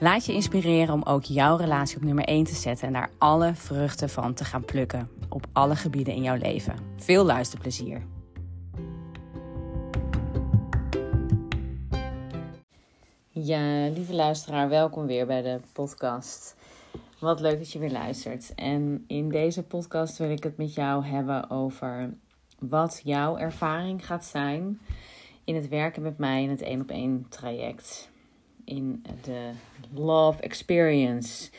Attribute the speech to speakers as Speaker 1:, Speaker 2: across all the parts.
Speaker 1: Laat je inspireren om ook jouw relatie op nummer 1 te zetten en daar alle vruchten van te gaan plukken op alle gebieden in jouw leven. Veel luisterplezier. Ja, lieve luisteraar, welkom weer bij de podcast. Wat leuk dat je weer luistert. En in deze podcast wil ik het met jou hebben over wat jouw ervaring gaat zijn in het werken met mij in het één op één traject. In de Love Experience.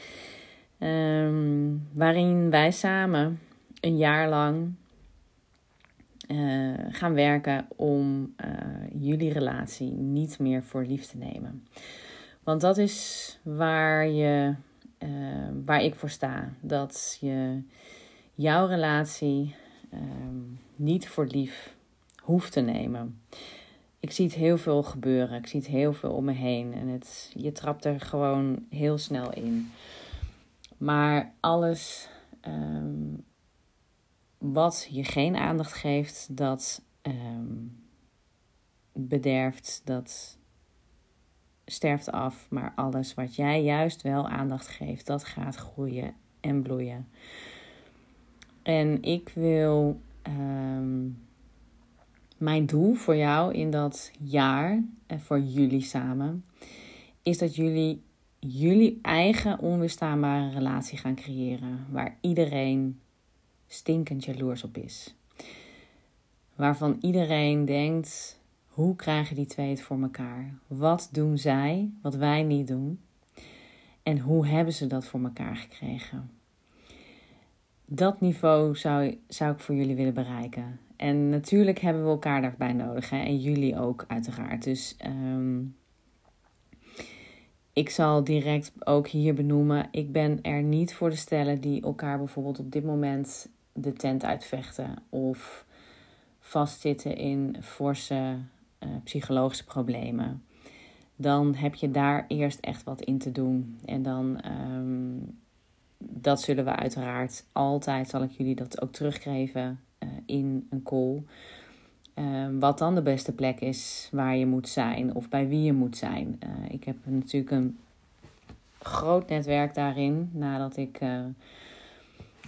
Speaker 1: Ehm, waarin wij samen een jaar lang uh, gaan werken om uh, jullie relatie niet meer voor lief te nemen. Want dat is waar, je, uh, waar ik voor sta. Dat je jouw relatie niet voor lief hoeft te nemen. Ik zie het heel veel gebeuren. Ik zie het heel veel om me heen. En het, je trapt er gewoon heel snel in. Maar alles um, wat je geen aandacht geeft, dat um, bederft, dat sterft af. Maar alles wat jij juist wel aandacht geeft, dat gaat groeien en bloeien. En ik wil um, mijn doel voor jou in dat jaar en voor jullie samen, is dat jullie jullie eigen onweerstaanbare relatie gaan creëren. Waar iedereen stinkend jaloers op is. Waarvan iedereen denkt: hoe krijgen die twee het voor elkaar? Wat doen zij wat wij niet doen? En hoe hebben ze dat voor elkaar gekregen? Dat niveau zou, zou ik voor jullie willen bereiken. En natuurlijk hebben we elkaar daarbij nodig. Hè? En jullie ook, uiteraard. Dus um, ik zal direct ook hier benoemen: ik ben er niet voor de stellen die elkaar bijvoorbeeld op dit moment de tent uitvechten of vastzitten in forse uh, psychologische problemen. Dan heb je daar eerst echt wat in te doen. En dan, um, dat zullen we uiteraard altijd, zal ik jullie dat ook teruggeven uh, in een call. Uh, wat dan de beste plek is waar je moet zijn of bij wie je moet zijn. Uh, ik heb natuurlijk een groot netwerk daarin nadat ik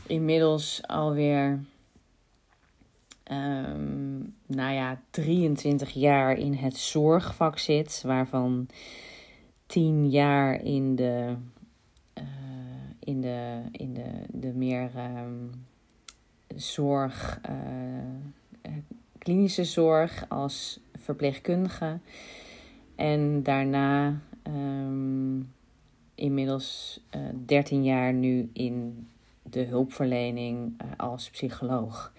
Speaker 1: inmiddels alweer, um, nou ja, 23 jaar in het zorgvak zit, waarvan 10 jaar in de, in de, in de, de meer um, zorg, uh, klinische zorg als verpleegkundige. En daarna um, inmiddels uh, eh, 13 jaar nu in de hulpverlening als psycholoog.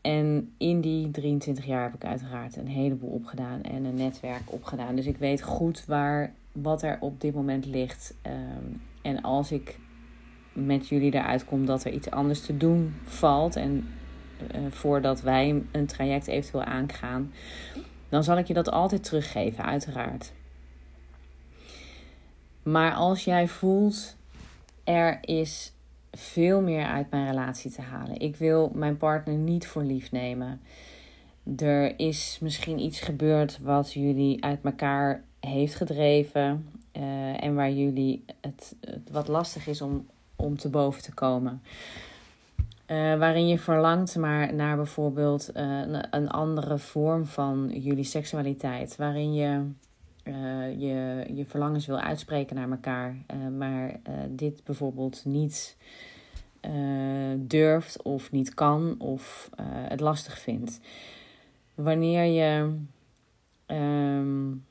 Speaker 1: En in die 23 jaar heb ik uiteraard een heleboel opgedaan en een netwerk opgedaan. Dus ik weet goed waar, wat er op dit moment ligt. Um, en als ik met jullie eruit kom dat er iets anders te doen valt. En uh, voordat wij een traject eventueel aangaan, dan zal ik je dat altijd teruggeven, uiteraard. Maar als jij voelt, er is veel meer uit mijn relatie te halen. Ik wil mijn partner niet voor lief nemen. Er is misschien iets gebeurd wat jullie uit elkaar heeft gedreven. Uh, en waar jullie het, wat lastig is om, om te boven te komen. Uh, waarin je verlangt maar naar bijvoorbeeld uh, een, andere vorm van jullie seksualiteit. Waarin je je, je verlangens wil uitspreken naar elkaar. maar dit bijvoorbeeld niet durft of niet kan of het lastig vindt. Wanneer je um,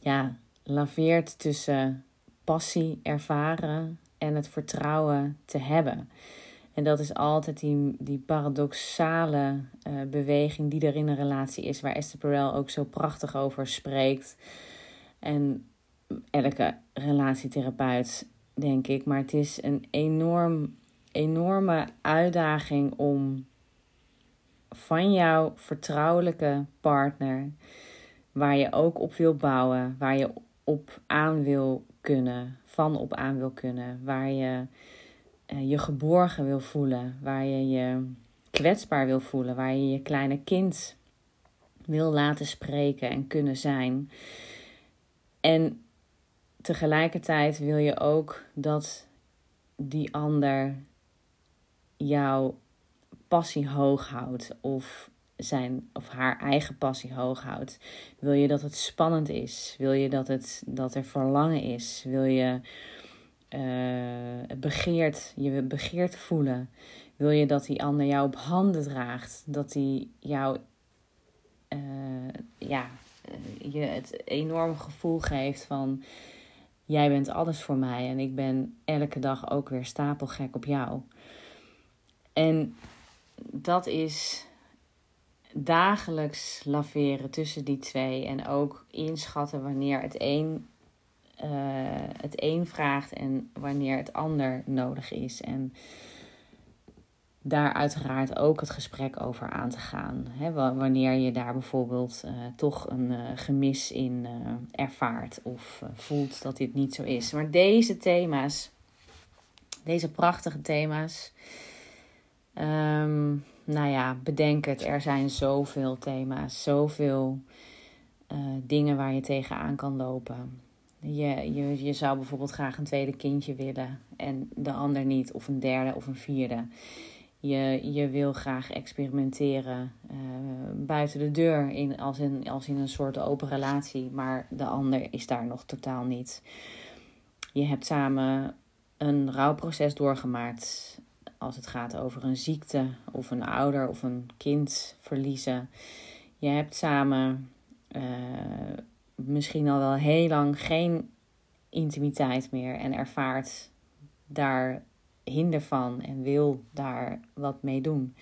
Speaker 1: ja, laveert tussen passie ervaren en het vertrouwen te hebben. En dat is altijd die, die paradoxale uh, beweging die er in een relatie is, waar Esther Perel ook zo prachtig over spreekt. En elke relatietherapeut, denk ik. Maar het is een enorm, enorme uitdaging om van jouw vertrouwelijke partner, waar je ook op wil bouwen, waar je op aan wil kunnen, van op aan wil kunnen, waar je uh, je geborgen wil voelen, waar je je kwetsbaar wil voelen, waar je je kleine kind wil laten spreken en kunnen zijn. En tegelijkertijd wil je ook dat die ander jouw passie hoog houdt of zijn of haar eigen passie hoog houdt? Wil je dat het spannend is? Wil je dat, het, dat er verlangen is? Wil je uh, begeert, je begeert voelen? Wil je dat die ander jou op handen draagt? Dat hij jou uh, ja, je het enorm gevoel geeft van jij bent alles voor mij en ik ben elke dag ook weer stapelgek op jou. En dat is dagelijks laveren tussen die twee en ook inschatten wanneer het een, uh, het een vraagt en wanneer het ander nodig is. En daar uiteraard ook het gesprek over aan te gaan. Hè, wanneer je daar bijvoorbeeld uh, toch een uh, gemis in ervaart of voelt dat dit niet zo is. Maar deze thema's, deze prachtige thema's, um, nou ja, bedenk het. Er zijn zoveel thema's, zoveel uh, dingen waar je tegenaan kan lopen. Je, je, je zou bijvoorbeeld graag een tweede kindje willen en de ander niet, of een derde of een vierde. Je, je wil graag experimenteren uh, buiten de deur, in, als, in, als in een soort open relatie, maar de ander is daar nog totaal niet. Je hebt samen een rouwproces doorgemaakt als het gaat over een ziekte of een ouder of een kind verliezen. Je hebt samen uh, misschien al wel heel lang geen intimiteit meer en ervaart daar hinder van en wil daar wat mee doen.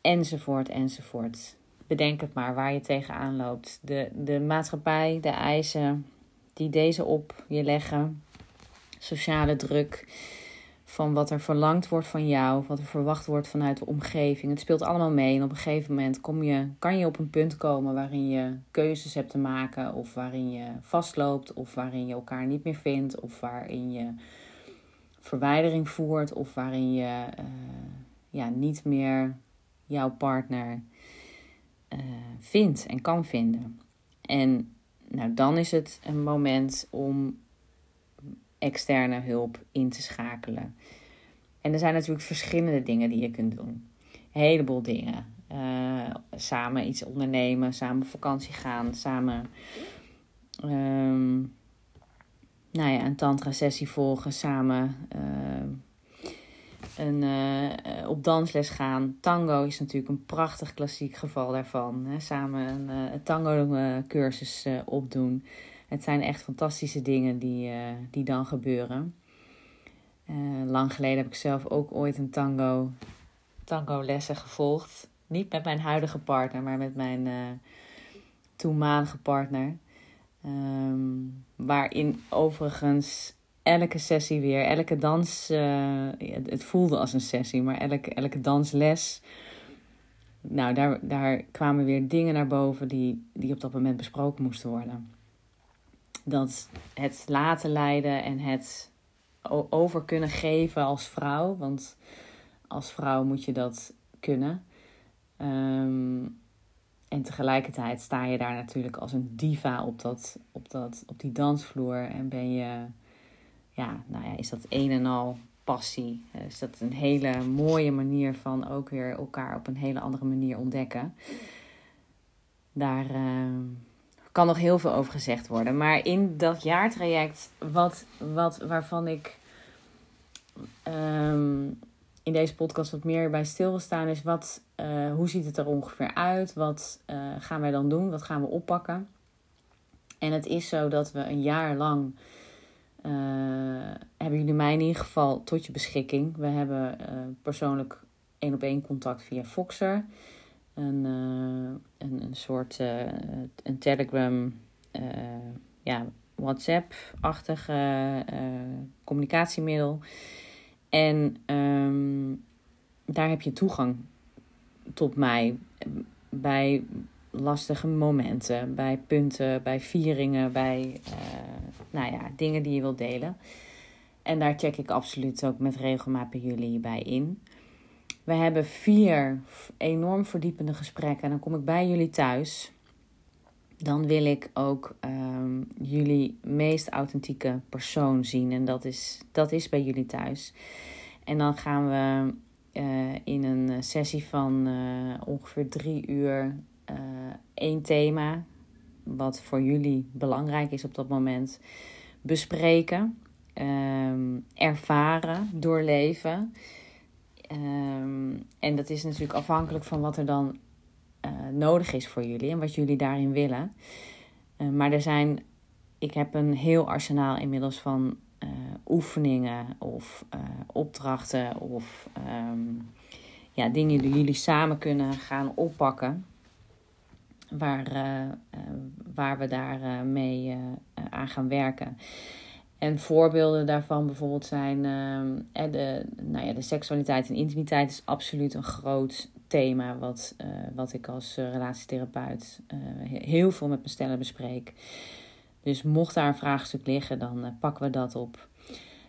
Speaker 1: Enzovoort, enzovoort. Bedenk het maar waar je tegenaan loopt. De, de maatschappij, de eisen die deze op je leggen, sociale druk van wat er verlangd wordt van jou, wat er verwacht wordt vanuit de omgeving. Het speelt allemaal mee en op een gegeven moment kom je, kan je op een punt komen waarin je keuzes hebt te maken of waarin je vastloopt of waarin je elkaar niet meer vindt of waarin je verwijdering voert of waarin je uh, ja, niet meer jouw partner uh, vindt en kan vinden. En nou, dan is het een moment om externe hulp in te schakelen. En er zijn natuurlijk verschillende dingen die je kunt doen. Een heleboel dingen. Uh, samen iets ondernemen, samen vakantie gaan, samen um, nou ja, een tantra-sessie volgen, samen uh, een, uh, op dansles gaan. Tango is natuurlijk een prachtig klassiek geval daarvan. Hè? Samen een, een tango-cursus opdoen. Het zijn echt fantastische dingen die, uh, die dan gebeuren. Uh, lang geleden heb ik zelf ook ooit een tango, tango lessen gevolgd. Niet met mijn huidige partner, maar met mijn uh, toenmalige partner. Um, waarin overigens elke sessie weer, elke dans, uh, het voelde als een sessie, maar elke, elke dansles. Nou, daar, daar kwamen weer dingen naar boven die, die op dat moment besproken moesten worden dat het laten leiden en het over kunnen geven als vrouw. Want als vrouw moet je dat kunnen. Um, en tegelijkertijd sta je daar natuurlijk als een diva op, dat, op, dat, op die dansvloer. En ben je, ja, nou ja, is dat een en al passie. Is dat een hele mooie manier van ook weer elkaar op een hele andere manier ontdekken. Daar uh, kan nog heel veel over gezegd worden. Maar in dat jaartraject, wat, wat, waarvan ik um, in deze podcast wat meer bij stil wil staan, is wat, uh, hoe ziet het er ongeveer uit? Wat uh, gaan wij dan doen? Wat gaan we oppakken? En het is zo dat we een jaar lang uh, hebben jullie mij in ieder geval tot je beschikking. We hebben persoonlijk één op één contact via Foxer. Een, een, een soort een Telegram, ja, WhatsApp-achtig communicatiemiddel. En um, daar heb je toegang tot mij bij lastige momenten, bij punten, bij vieringen, bij nou ja, dingen die je wilt delen. En daar check ik absoluut ook met regelmaat bij jullie bij in. We hebben vier enorm verdiepende gesprekken. En dan kom ik bij jullie thuis. Dan wil ik ook um, jullie meest authentieke persoon zien. En dat is, dat is bij jullie thuis. En dan gaan we uh, in een sessie van uh, ongeveer drie uur één thema, wat voor jullie belangrijk is op dat moment, bespreken, um, ervaren, doorleven. Um, en dat is natuurlijk afhankelijk van wat er dan nodig is voor jullie en wat jullie daarin willen. maar er zijn, ik heb een heel arsenaal inmiddels van uh, oefeningen of opdrachten of um, ja, dingen die jullie samen kunnen gaan oppakken. Waar, waar we daar mee aan gaan werken. En voorbeelden daarvan bijvoorbeeld zijn ehm, de, nou ja, de seksualiteit en intimiteit is absoluut een groot thema wat, wat ik als relatietherapeut heel veel met mijn stellen bespreek. Dus mocht daar een vraagstuk liggen, dan pakken we dat op.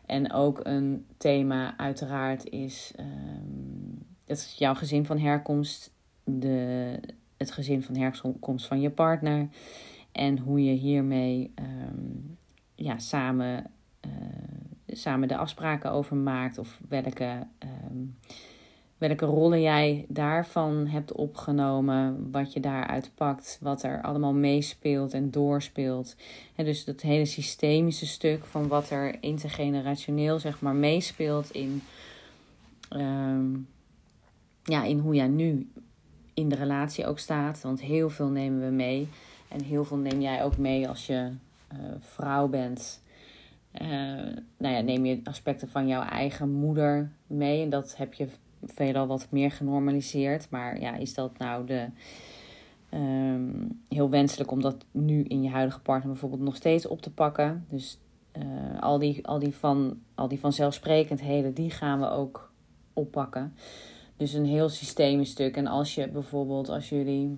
Speaker 1: En ook een thema uiteraard is, um, het is jouw gezin van herkomst, de, het gezin van herkomst van je partner. En hoe je hiermee um, ja, samen, uh, samen de afspraken over maakt. Of welke um, welke rollen jij daarvan hebt opgenomen, wat je daaruit pakt, wat er allemaal meespeelt en doorspeelt. En dus dat hele systemische stuk van wat er intergenerationeel zeg maar meespeelt in, um, ja, in hoe jij nu in de relatie ook staat. Want heel veel nemen we mee. En heel veel neem jij ook mee als je vrouw bent. Uh, nou ja, neem je aspecten van jouw eigen moeder mee. En dat heb je veelal wat meer genormaliseerd. Maar ja, is dat nou de, um, heel wenselijk om dat nu in je huidige partner bijvoorbeeld nog steeds op te pakken? Dus uh, al, die, al, die van, al die vanzelfsprekendheden, die gaan we ook oppakken. Dus een heel systemisch stuk. En als je bijvoorbeeld, als jullie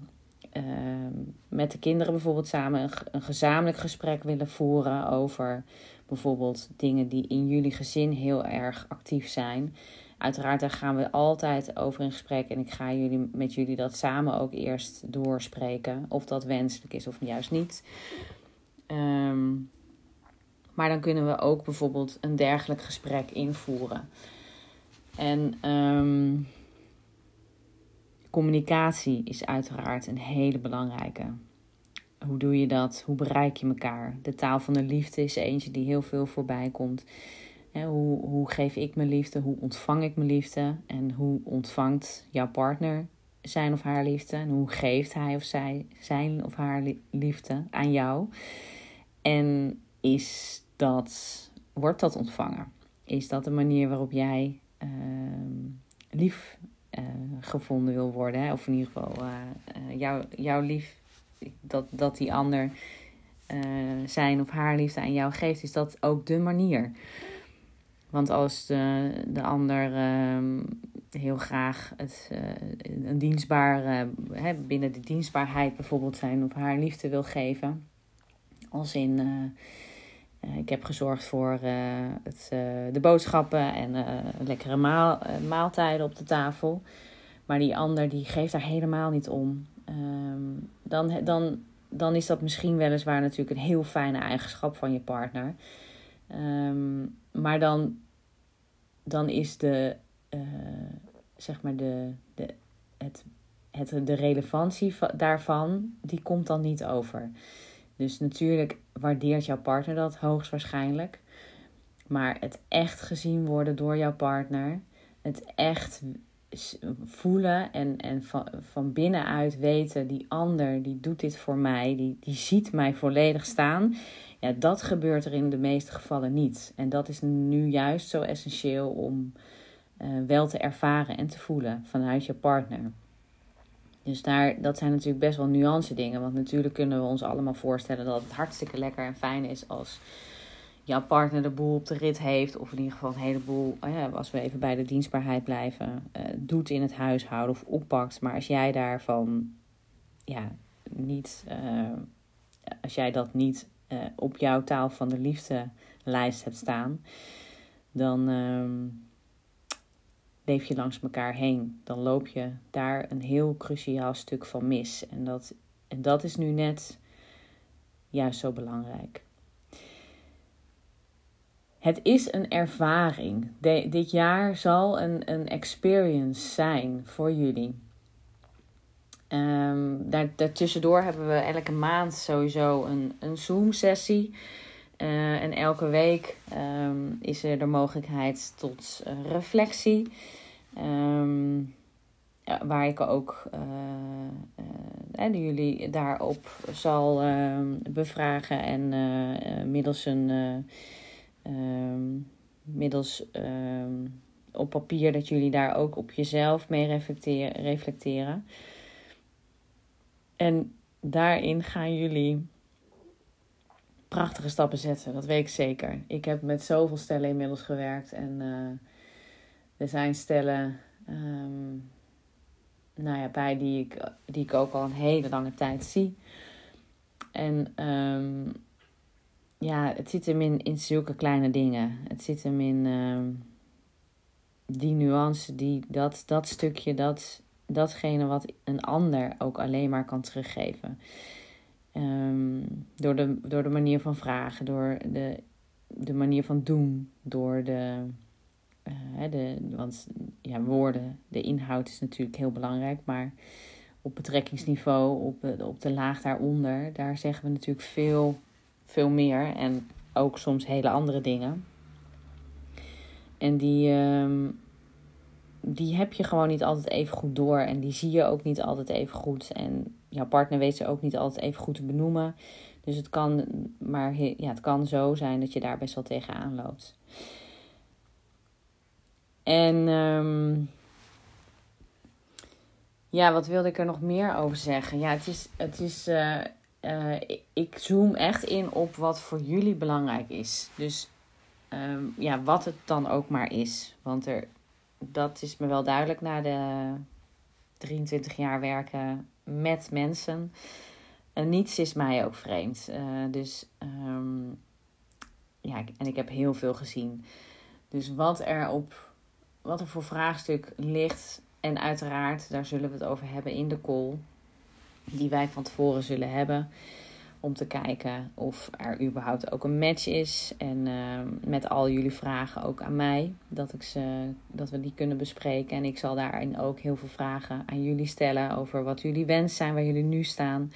Speaker 1: uh, met de kinderen bijvoorbeeld samen een, een, gezamenlijk gesprek willen voeren over bijvoorbeeld dingen die in jullie gezin heel erg actief zijn, Uiteraard, daar gaan we altijd over in gesprek. En ik ga jullie, met jullie dat samen ook eerst doorspreken. Of dat wenselijk is of juist niet. Um, maar dan kunnen we ook bijvoorbeeld een dergelijk gesprek invoeren. En um, communicatie is uiteraard een hele belangrijke. Hoe doe je dat? Hoe bereik je elkaar? De taal van de liefde is eentje die heel veel voorbij komt hoe, hoe geef ik mijn liefde? Hoe ontvang ik mijn liefde? En hoe ontvangt jouw partner zijn of haar liefde? En hoe geeft hij of zij zijn of haar liefde aan jou? En is dat, wordt dat ontvangen? Is dat de manier waarop jij uh, lief gevonden wil worden? Hè? Of in ieder geval uh, jou, jouw lief, dat, dat die ander zijn of haar liefde aan jou geeft, is dat ook de manier? Want als de, de ander uh, heel graag het, een dienstbaar, binnen de dienstbaarheid bijvoorbeeld zijn of haar liefde wil geven. Als in, eh, ik heb gezorgd voor het, de boodschappen en lekkere maal, maaltijden op de tafel. Maar die ander die geeft daar helemaal niet om. Um, dan, dan, dan is dat misschien weliswaar natuurlijk een heel fijne eigenschap van je partner. Ehm, maar dan, dan is de, zeg maar de, de, het, het, de relevantie daarvan, die komt dan niet over. Dus natuurlijk waardeert jouw partner dat hoogstwaarschijnlijk. Maar het echt gezien worden door jouw partner, het echt voelen en, en van, van binnenuit weten, die ander die doet dit voor mij, die, die ziet mij volledig staan. Ja, dat gebeurt er in de meeste gevallen niet. En dat is nu juist zo essentieel om uh, wel te ervaren en te voelen vanuit je partner. Dus daar, dat zijn natuurlijk best wel nuance dingen. Want natuurlijk kunnen we ons allemaal voorstellen dat het hartstikke lekker en fijn is als jouw partner de boel op de rit heeft. Of in ieder geval een heleboel, oh ja, als we even bij de dienstbaarheid blijven, uh, doet in het huishouden of oppakt. Maar als jij daarvan ja, niet, uh, als jij dat niet uh, op jouw taal van de liefde lijst hebt staan, dan uh, leef je langs elkaar heen. Dan loop je daar een heel cruciaal stuk van mis. En dat, en dat is nu net juist zo belangrijk. Het is een ervaring. dit jaar zal een, een experience zijn voor jullie. Daar, daartussendoor hebben we elke maand sowieso een, een Zoom-sessie. Uh, en elke week um, is er de mogelijkheid tot uh, reflectie. Ja, waar ik ook uh, jullie daarop zal bevragen. En middels een middels op papier dat jullie daar ook op jezelf mee reflecteren. En daarin gaan jullie prachtige stappen zetten, dat weet ik zeker. Ik heb met zoveel stellen inmiddels gewerkt en uh, er zijn stellen um, nou ja, bij die ik, die ik ook al een hele lange tijd zie. En um, ja, het zit hem in, in zulke kleine dingen. Het zit hem in uh, die nuance, die, dat, dat stukje, dat, datgene wat een ander ook alleen maar kan teruggeven. Um, door, de, door de manier van vragen, door de, de manier van doen, door de, uh, de. Want ja, woorden, de inhoud is natuurlijk heel belangrijk, maar op betrekkingsniveau, op, op de laag daaronder, daar zeggen we natuurlijk veel veel meer en ook soms hele andere dingen. En die, uh, die heb je gewoon niet altijd even goed door en die zie je ook niet altijd even goed. En jouw partner weet ze ook niet altijd even goed te benoemen. Dus het kan, maar ja, het kan zo zijn dat je daar best wel tegenaan loopt. En um, ja, wat wilde ik er nog meer over zeggen? Ja, het is, het is uh, uh, ik zoom echt in op wat voor jullie belangrijk is. Dus um, ja, wat het dan ook maar is. Want er, dat is me wel duidelijk na de 23 jaar werken met mensen. En niets is mij ook vreemd. Uh, dus um, ja, en ik heb heel veel gezien. Dus wat er op wat er voor vraagstuk ligt. En uiteraard, daar zullen we het over hebben in de call die wij van tevoren zullen hebben. Om te kijken of er überhaupt ook een match is. En uh, met al jullie vragen ook aan mij. Dat, ik ze, dat we die kunnen bespreken. En ik zal daarin ook heel veel vragen aan jullie stellen. Over wat jullie wens zijn, waar jullie nu staan.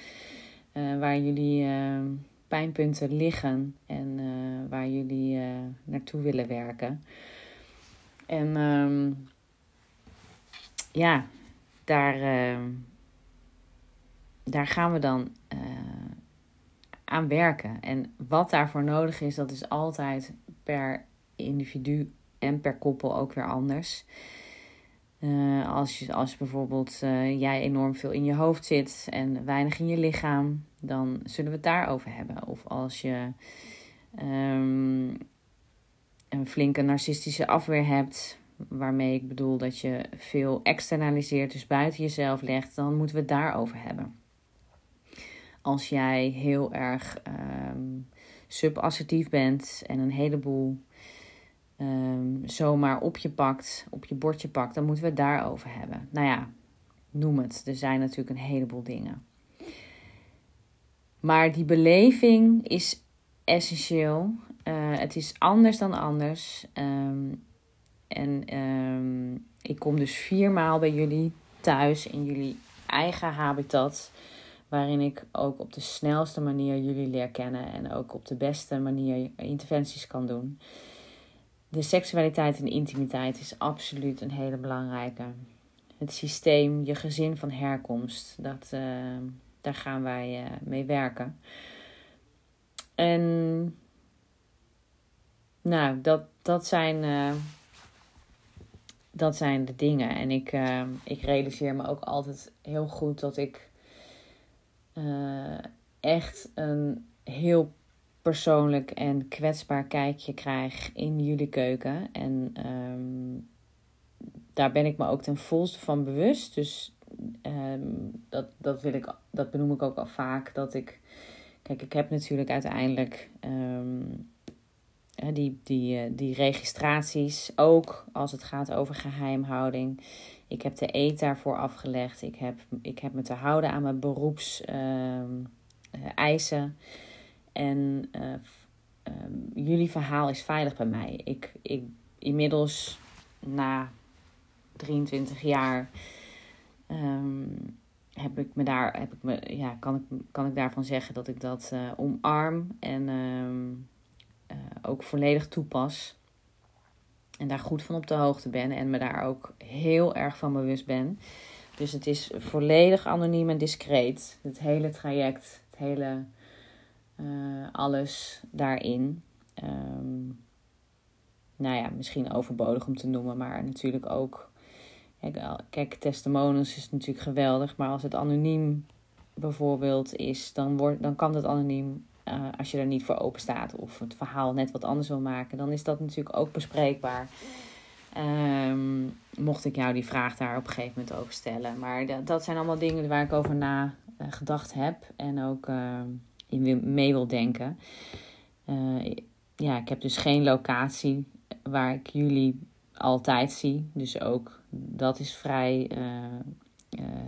Speaker 1: Uh, waar jullie uh, pijnpunten liggen. En waar jullie naartoe willen werken. En um, ja, daar daar gaan we dan aan werken. En wat daarvoor nodig is, dat is altijd per individu en per koppel ook weer anders. Uh, als, je, als bijvoorbeeld uh, jij enorm veel in je hoofd zit en weinig in je lichaam, dan zullen we het daarover hebben. Of als je um, een flinke narcistische afweer hebt, waarmee ik bedoel dat je veel externaliseert, dus buiten jezelf legt, dan moeten we het daarover hebben als jij heel erg um, subassertief bent en een heleboel um, zomaar op je pakt, op je bordje pakt, dan moeten we het daarover hebben. Nou ja, noem het. Er zijn natuurlijk een heleboel dingen. Maar die beleving is essentieel. Uh, het is anders dan anders. Um, en ik kom dus viermaal bij jullie thuis in jullie eigen habitat. Waarin ik ook op de snelste manier jullie leer kennen. En ook op de beste manier interventies kan doen. De seksualiteit en intimiteit is absoluut een hele belangrijke. Het systeem, je gezin van herkomst, dat, uh, daar gaan wij uh, mee werken. En nou, dat, dat zijn. Uh, dat zijn de dingen. En ik, ik realiseer me ook altijd heel goed dat ik uh, echt een heel persoonlijk en kwetsbaar kijkje krijg in jullie keuken. En um, daar ben ik me ook ten volste van bewust. Dus um, dat, dat, wil ik, dat benoem ik ook al vaak. Dat ik. Kijk, ik heb natuurlijk uiteindelijk. Um, die, die, eh, die registraties, ook als het gaat over geheimhouding. Ik heb de eet daarvoor afgelegd. Ik heb, ik heb me te houden aan mijn beroepseisen. Uh, en uh, um, jullie verhaal is veilig bij mij. Ik, ik inmiddels na 23 jaar um, heb ik me daar, heb ik me, ja, kan, ik, kan ik daarvan zeggen dat ik dat uh, omarm en ook volledig toepas. En daar goed van op de hoogte ben en me daar ook heel erg van bewust ben. Dus het is volledig anoniem en discreet. Het hele traject, het hele uh, alles daarin. Um, nou ja, misschien overbodig om te noemen, maar natuurlijk ook. Kijk, testimonials is natuurlijk geweldig, maar als het anoniem bijvoorbeeld is, dan, wordt, dan kan het anoniem uh, als je er niet voor open staat of het verhaal net wat anders wil maken, dan is dat natuurlijk ook bespreekbaar. Um, mocht ik jou die vraag daar op een gegeven moment over stellen. Maar dat, dat zijn allemaal dingen waar ik over na uh, gedacht heb en ook uh, in mee wil denken. ja, ik heb dus geen locatie waar ik jullie altijd zie. Dus ook dat is vrij.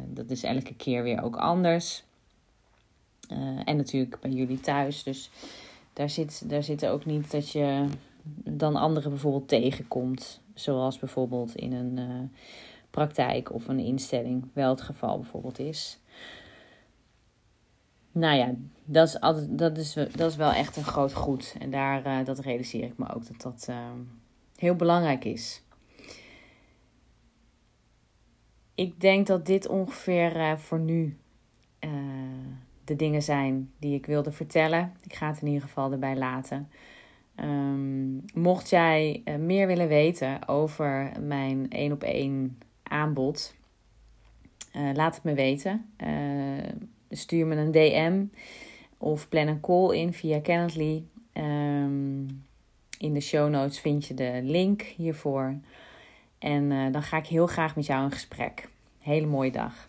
Speaker 1: dat is elke keer weer ook anders. Uh, en natuurlijk bij jullie thuis. Dus daar zit, daar zit ook niet dat je dan anderen bijvoorbeeld tegenkomt. Zoals bijvoorbeeld in een uh, praktijk of een instelling wel het geval bijvoorbeeld is. Nou ja, dat is, altijd, dat is, dat is wel echt een groot goed. En daar, uh, dat realiseer ik me ook dat dat heel belangrijk is. Ik denk dat dit ongeveer voor nu de dingen zijn die ik wilde vertellen. Ik ga het in ieder geval erbij laten. Um, mocht jij uh, meer willen weten over mijn één op één aanbod, uh, laat het me weten. Uh, stuur me een DM of plan een call in via Calendly. Um, in de show notes vind je de link hiervoor. En dan ga ik heel graag met jou in gesprek. Hele mooie dag.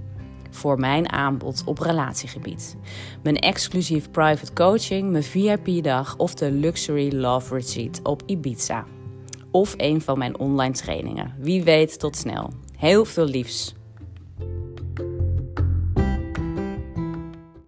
Speaker 1: voor mijn aanbod op relatiegebied. Mijn exclusief private coaching, mijn VIP-dag of de Luxury Love Retreat op Ibiza. Of een van mijn online trainingen. Wie weet, tot snel. Heel veel liefs.